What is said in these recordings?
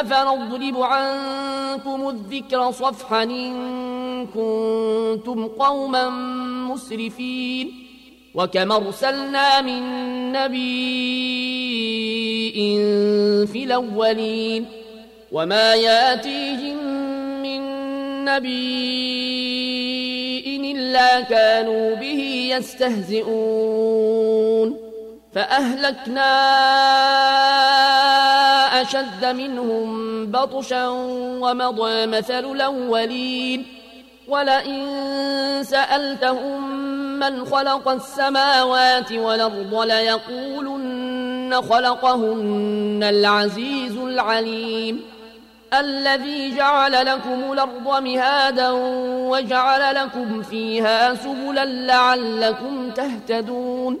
أفنضرب عنكم الذكر صفحا إن كنتم قوما مسرفين وكم أرسلنا من نبي في الأولين وما يأتيهم من نبي إلا كانوا به يستهزئون فأهلكنا أشد منهم بطشا ومضى مثل الأولين. ولئن سألتهم من خلق السماوات والأرض ليقولن خلقهن العزيز العليم. الذي جعل لكم الأرض مهادا وجعل لكم فيها سبلا لعلكم تهتدون.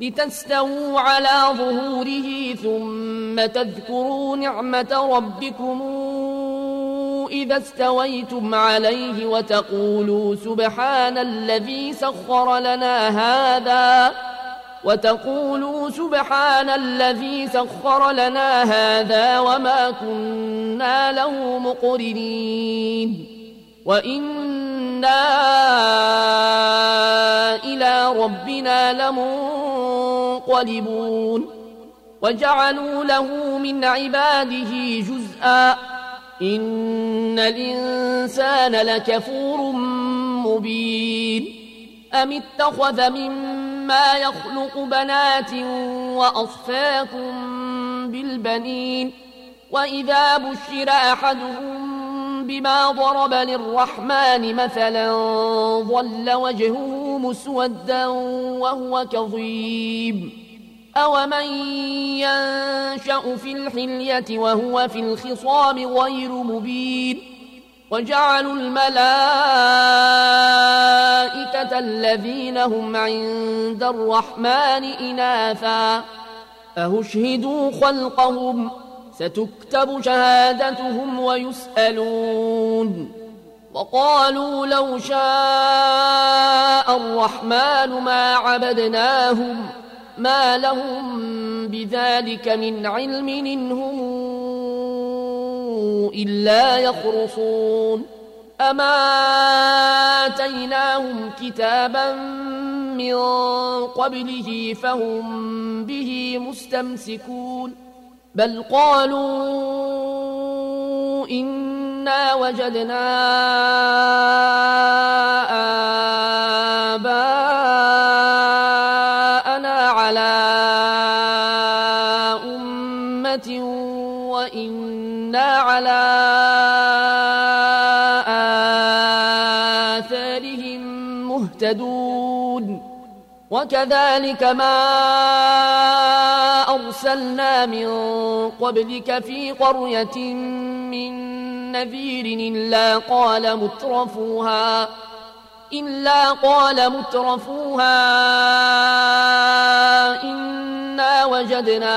لتستووا على ظهوره ثم تذكروا نعمة ربكم إذا استويتم عليه وتقولوا سبحان الذي سخر لنا هذا وتقولوا سبحان الذي سخر لنا هذا وما كنا له مقرنين وإنا إلى ربنا لمنقلبون وجعلوا له من عباده جزءا إن الإنسان لكفور مبين أم اتخذ مما يخلق بنات وأصفاكم بالبنين وإذا بشر أحدهم بما ضرب للرحمن مثلا ظل وجهه مسودا وهو كظيم. أومن ينشأ في الحلية وهو في الخصام غير مبين. وجعلوا الملائكة الذين هم عند الرحمن إناثا. أهشهدوا خلقهم ستكتب شهادتهم ويسألون. وقالوا لو شاء الرحمن ما عبدناهم ما لهم بذلك من علم إنهم إلا يخرصون. أما آتيناهم كتابا من قبله فهم به مستمسكون. بل قالوا إنا وجدنا آباءنا على أمة وإنا على آثارهم مهتدون وكذلك ما أرسلنا من قبلك في قرية من نذير إلا قال مترفوها إلا قال مترفوها إنا وجدنا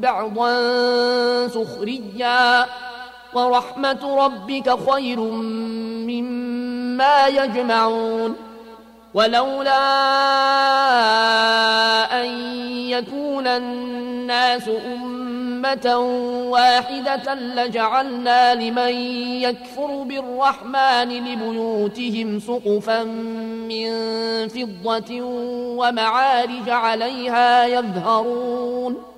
بعضا سخريا. ورحمة ربك خير مما يجمعون. ولولا أن يكون الناس أمة واحدة لجعلنا لمن يكفر بالرحمن لبيوتهم سقفا من فضة ومعارج عليها يظهرون.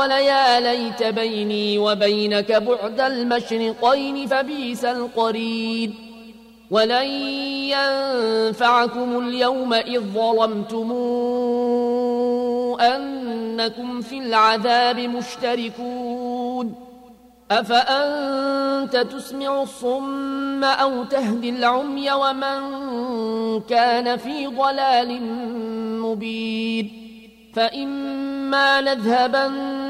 قال يا ليت بيني وبينك بعد المشرقين فبيس القرين ولن ينفعكم اليوم إذ ظلمتم أنكم في العذاب مشتركون أفأنت تسمع الصم أو تهدي العمي ومن كان في ضلال مبين فإما نذهبن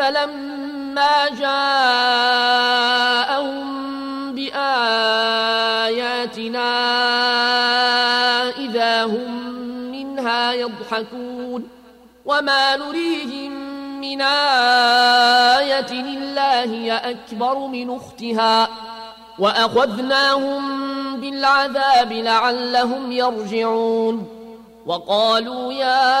فلما جاءهم بآياتنا إذا هم منها يضحكون وما نريهم من آية إلا هي أكبر من أختها وأخذناهم بالعذاب لعلهم يرجعون وقالوا يا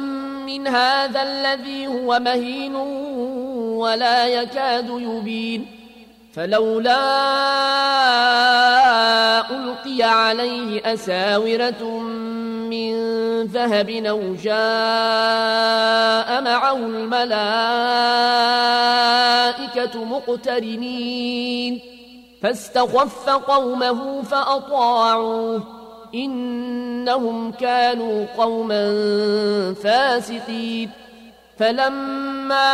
من هذا الذي هو مهين ولا يكاد يبين فلولا ألقي عليه أساورة من ذهب أو جاء معه الملائكة مقترنين فاستخف قومه فأطاعوه إنهم كانوا قوما فاسقين. فلما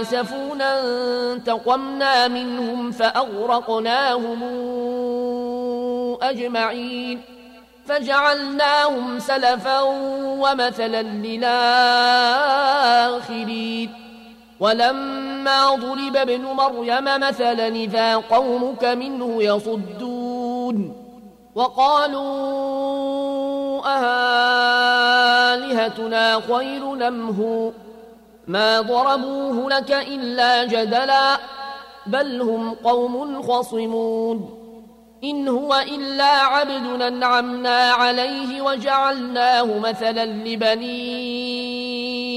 آسفونا انتقمنا منهم فأغرقناهم أجمعين. فجعلناهم سلفا ومثلا للآخرين. ولما ضرب ابن مريم مثلا إذا قومك منه يصدون وقالوا أهالهتنا خير نمه ما ضربوه لك إلا جدلا بل هم قوم خصمون. إن هو إلا عبد أنعمنا عليه وجعلناه مثلا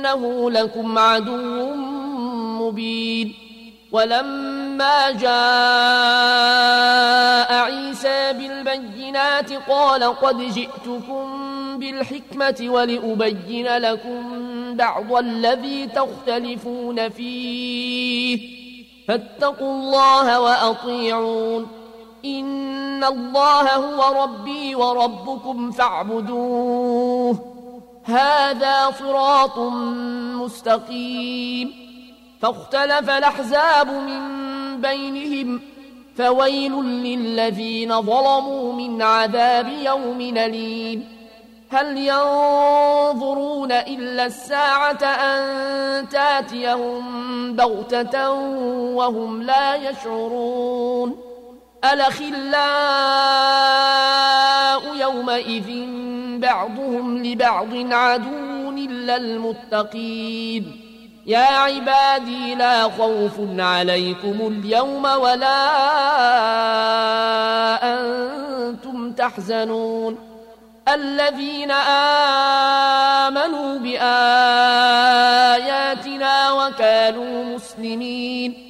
إنه لكم عدو مبين. ولما جاء عيسى بالبينات قال قد جئتكم بالحكمة ولأبين لكم بعض الذي تختلفون فيه. فاتقوا الله وأطيعون. إن الله هو ربي وربكم فاعبدوه. هذا صراط مستقيم. فاختلف الأحزاب من بينهم فويل للذين ظلموا من عذاب يوم أليم. هل ينظرون إلا الساعة أن تأتيهم بغتة وهم لا يشعرون؟ الأخلاء يومئذ بعضهم لبعض عدو إلا المتقين. يا عبادي لا خوف عليكم اليوم ولا أنتم تحزنون. الذين آمنوا بآياتنا وكانوا مسلمين.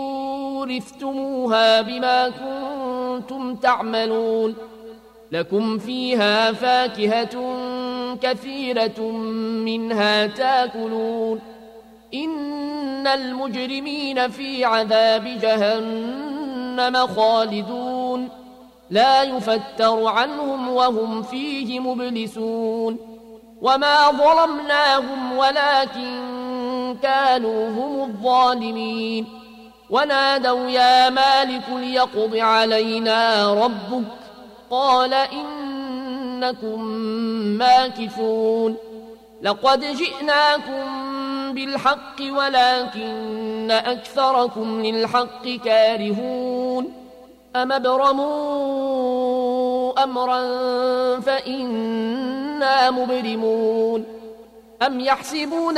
أورثتموها بما كنتم تعملون لكم فيها فاكهة كثيرة منها تاكلون إن المجرمين في عذاب جهنم خالدون لا يفتر عنهم وهم فيه مبلسون وما ظلمناهم ولكن كانوا هم الظالمين ونادوا يا مالك ليقض علينا ربك قال إنكم ماكثون لقد جئناكم بالحق ولكن أكثركم للحق كارهون أم أبرموا أمرا فإنا مبرمون أم يحسبون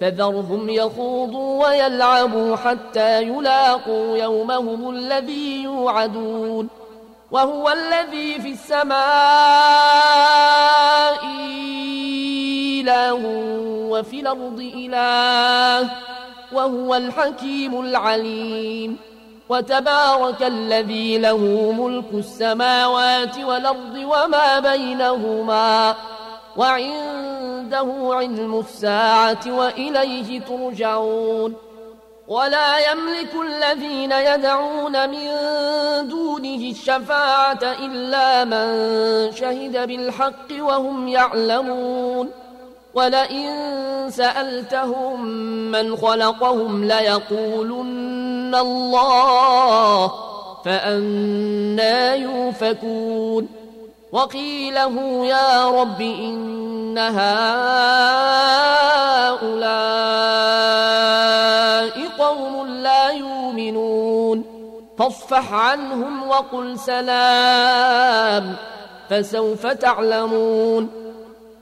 فذرهم يخوضوا ويلعبوا حتى يلاقوا يومهم الذي يوعدون وهو الذي في السماء إله وفي الأرض إله وهو الحكيم العليم وتبارك الذي له ملك السماوات والأرض وما بينهما وعنده علم الساعة وإليه ترجعون. ولا يملك الذين يدعون من دونه الشفاعة إلا من شهد بالحق وهم يعلمون. ولئن سألتهم من خلقهم ليقولن الله فأنا يوفكون وقيله يا رب إن هؤلاء قوم لا يؤمنون فاصفح عنهم وقل سلام فسوف تعلمون